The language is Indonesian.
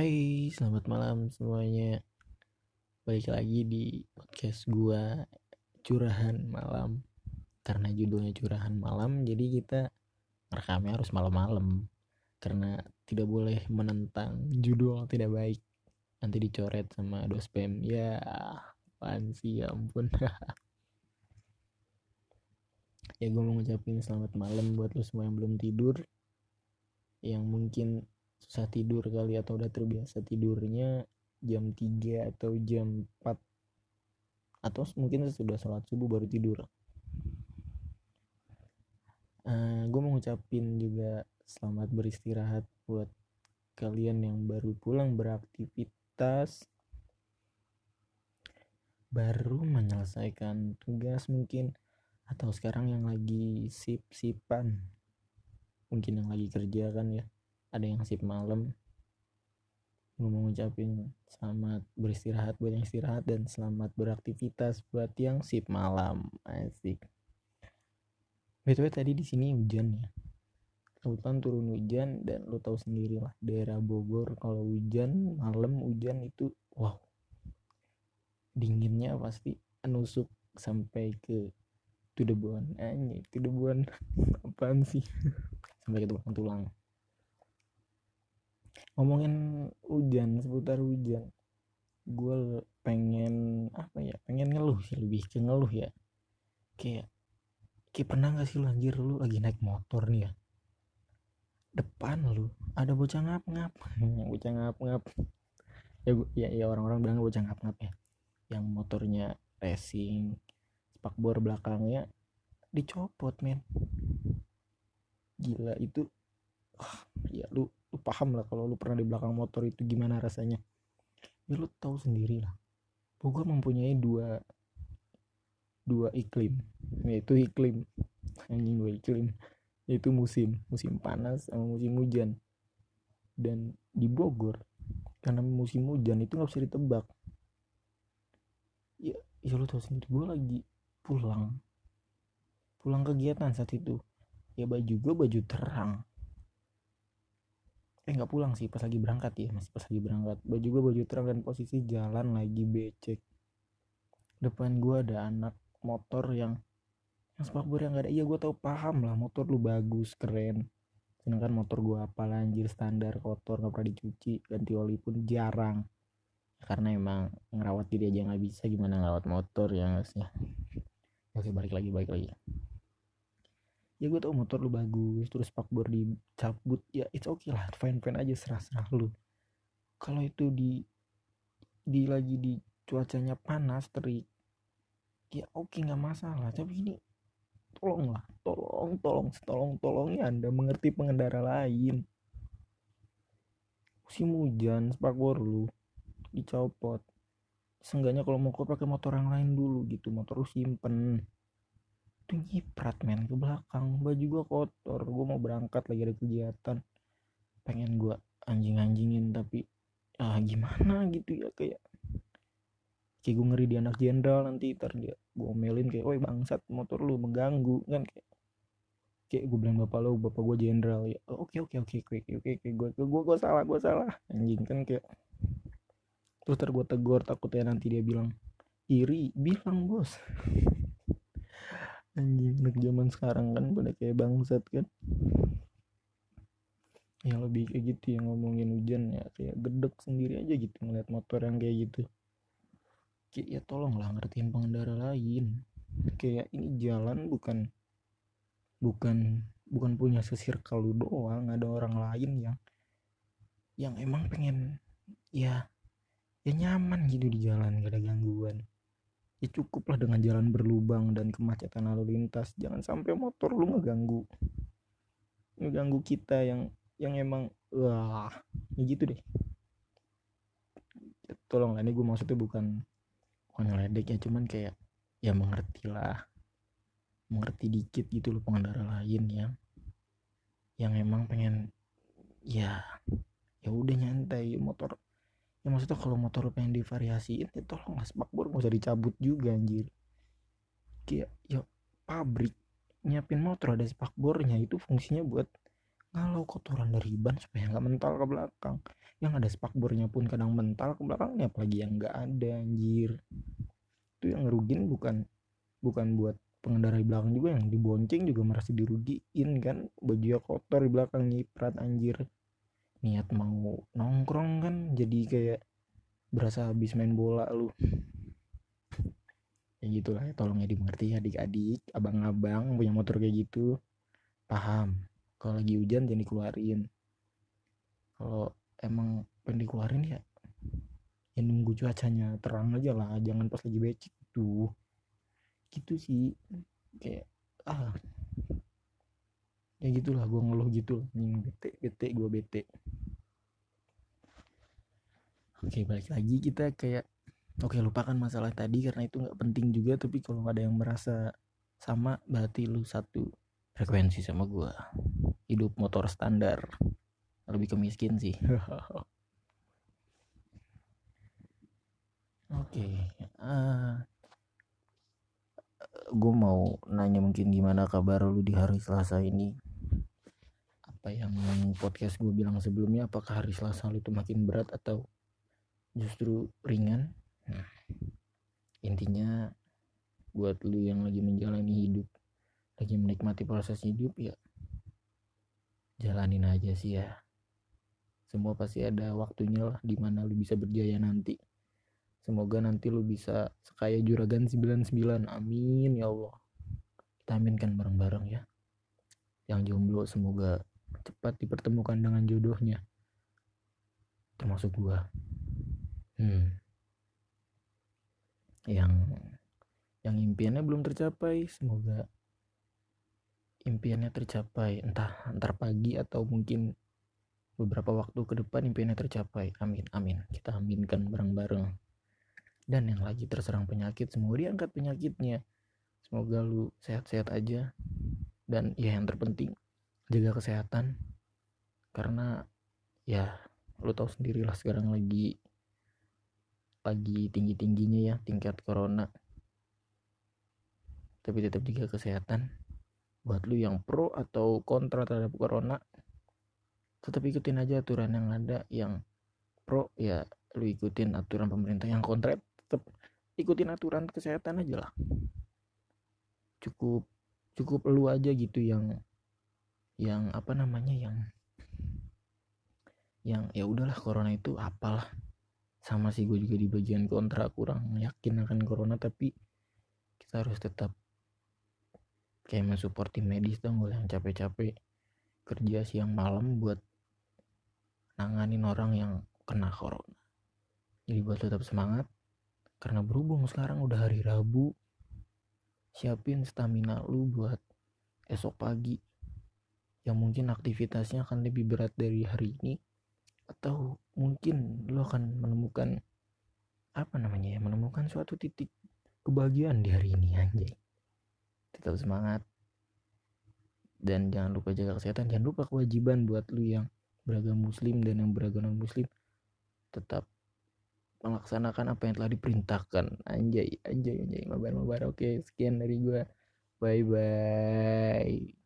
Hai, selamat malam semuanya. Balik lagi di podcast gua Curahan Malam. Karena judulnya Curahan Malam, jadi kita rekamnya harus malam-malam. Karena tidak boleh menentang judul tidak baik. Nanti dicoret sama dospem. Ya, apaan sih ya ampun. ya gue mau ngucapin selamat malam buat lo semua yang belum tidur. Yang mungkin susah tidur kali atau udah terbiasa tidurnya jam 3 atau jam 4 atau mungkin sudah sholat subuh baru tidur. Uh, gue mau ngucapin juga selamat beristirahat buat kalian yang baru pulang beraktivitas baru menyelesaikan tugas mungkin atau sekarang yang lagi sip-sipan. Mungkin yang lagi kerja kan ya ada yang sip malam mau ngucapin selamat beristirahat buat yang istirahat dan selamat beraktivitas buat yang sip malam. Asik. Btw tadi di sini hujan ya. Kebetulan turun hujan dan lo tahu sendiri lah daerah Bogor kalau hujan malam hujan itu wow. Dinginnya pasti nusuk sampai ke tudebuan. Anjir tudebuan apaan sih? Sampai ke tulang tulang ngomongin hujan seputar hujan. Gue pengen apa ya pengen ngeluh sih lebih ke ngeluh ya. Kayak kayak pernah gak sih lu anjir lu lagi naik motor nih ya? Depan lu ada bocah ngap ngap bocah ngap ngap ya ya, ya orang-orang bilang bocah ngap ngap ya. Yang motornya racing spakbor belakangnya dicopot men. Gila itu ah, ya lu lu paham lah kalau lu pernah di belakang motor itu gimana rasanya. Ya lu tahu sendiri lah. Bogor mempunyai dua dua iklim yaitu iklim anjing dua iklim yaitu musim musim panas sama musim hujan. Dan di Bogor karena musim hujan itu nggak bisa ditebak. Ya ya lu tahu sendiri gue lagi pulang. Pulang kegiatan saat itu. Ya baju gue baju terang eh nggak pulang sih pas lagi berangkat ya masih pas lagi berangkat. Baju gue baju terang dan posisi jalan lagi becek. Depan gue ada anak motor yang yang spakbor yang gak ada. Iya gue tau paham lah motor lu bagus keren. Sedangkan motor gue apa anjir standar kotor nggak pernah dicuci ganti oli pun jarang. Karena emang ngerawat diri aja nggak bisa gimana ngerawat motor ya sih? Oke balik lagi balik lagi ya gue tau motor lu bagus terus spakbor dicabut ya it's okay lah. Fine fine aja serah serah lu. Kalau itu di di lagi di cuacanya panas terik ya oke okay, nggak masalah. Tapi ini tolonglah tolong tolong tolong tolongnya anda mengerti pengendara lain. Musim hujan spakbor lu dicopot. Seenggaknya kalau mau kau pakai motor yang lain dulu gitu motor lu simpen itu nyiprat men ke belakang. Baju gua kotor gua mau berangkat lagi ada kegiatan. Pengen gua anjing-anjingin tapi ah gimana gitu ya kayak kayak gue ngeri di anak jenderal nanti ntar dia gue omelin kayak woi bangsat motor lu mengganggu kan kayak kayak gue bilang bapak lu bapak gue jenderal ya. Oke oke oke oke oke oke gue gue gue salah gue salah anjing kan kayak terus ntar gue tegur takutnya nanti dia bilang iri bilang bos anjing anak zaman sekarang kan pada kayak bangsat kan. Ya lebih kayak gitu yang ngomongin hujan ya kayak gedek sendiri aja gitu ngeliat motor yang kayak gitu. Kayak ya tolonglah ngertiin pengendara lain. Kayak ini jalan bukan bukan bukan punya sesir kalau doang ada orang lain yang yang emang pengen ya ya nyaman gitu di jalan gak ada gangguan ya cukuplah dengan jalan berlubang dan kemacetan lalu lintas. Jangan sampai motor lu ngeganggu. Ngeganggu kita yang yang emang wah ya gitu deh. Ya, tolong ini gue maksudnya bukan bukan ngeledek ya cuman kayak ya mengerti lah. Mengerti dikit gitu loh pengendara lain yang yang emang pengen ya ya udah nyantai motor ya maksudnya kalau motor lu pengen divariasiin ya tolong lah spakbor gak usah dicabut juga anjir. Kayak ya pabrik nyiapin motor ada spakbornya itu fungsinya buat ngalau kotoran dari ban supaya nggak mental ke belakang. Yang ada spakbornya pun kadang mental ke belakangnya apalagi yang nggak ada anjir. Itu yang ngerugin bukan bukan buat pengendara di belakang juga yang dibonceng juga merasa dirugiin kan? Baju kotor di belakang nyiprat anjir niat mau nongkrong kan jadi kayak berasa habis main bola lu. Ya gitulah ya tolong ya dimengerti adik-adik abang-abang punya motor kayak gitu. Paham kalau lagi hujan jangan dikeluarin. Kalau emang pengen dikeluarin ya ya nunggu cuacanya terang aja lah jangan pas lagi becek tuh gitu sih kayak ah. Ya gitulah gue ngeluh gitu nih bete bete gue bete oke balik lagi kita kayak oke lupakan masalah tadi karena itu nggak penting juga tapi kalau ada yang merasa sama berarti lu satu frekuensi sama gue hidup motor standar lebih ke miskin sih oke okay. uh, eh, gue mau nanya mungkin gimana kabar lu di hari Selasa ini apa yang podcast gue bilang sebelumnya apakah hari Selasa lu itu makin berat atau justru ringan. Nah, intinya buat lu yang lagi menjalani hidup lagi menikmati proses hidup ya jalanin aja sih ya. Semua pasti ada waktunya lah di mana lu bisa berjaya nanti. Semoga nanti lu bisa sekaya juragan 99 amin ya Allah. Kita aminkan bareng-bareng ya. Yang jomblo semoga cepat dipertemukan dengan jodohnya. Termasuk gua hmm. yang yang impiannya belum tercapai semoga impiannya tercapai. Entah antar pagi atau mungkin beberapa waktu ke depan impiannya tercapai. Amin amin. Kita aminkan bareng-bareng. Dan yang lagi terserang penyakit semoga diangkat penyakitnya. Semoga lu sehat-sehat aja. Dan ya yang terpenting jaga kesehatan. Karena ya lu tahu sendirilah sekarang lagi lagi tinggi-tingginya ya tingkat corona. Tapi tetap jaga kesehatan. Buat lu yang pro atau kontra terhadap corona tetap ikutin aja aturan yang ada yang pro ya lu ikutin aturan pemerintah. Yang kontra tetap ikutin aturan kesehatan aja lah. Cukup cukup lu aja gitu yang yang apa namanya yang yang ya udahlah corona itu apalah sama sih gue juga di bagian kontra kurang yakin akan corona tapi kita harus tetap kayak mensupport tim medis dong gue yang capek-capek kerja siang malam buat nanganin orang yang kena corona. Jadi buat tetap semangat karena berhubung sekarang udah hari Rabu siapin stamina lu buat esok pagi. Yang mungkin aktivitasnya akan lebih berat dari hari ini atau mungkin lo akan menemukan apa namanya ya menemukan suatu titik kebahagiaan di hari ini anjay. Tetap semangat. Dan jangan lupa jaga kesehatan. Jangan lupa kewajiban buat lu yang beragam muslim dan yang beragam muslim tetap melaksanakan apa yang telah diperintahkan. Anjay anjay anjay. Mabar mabar oke sekian dari gua. Bye bye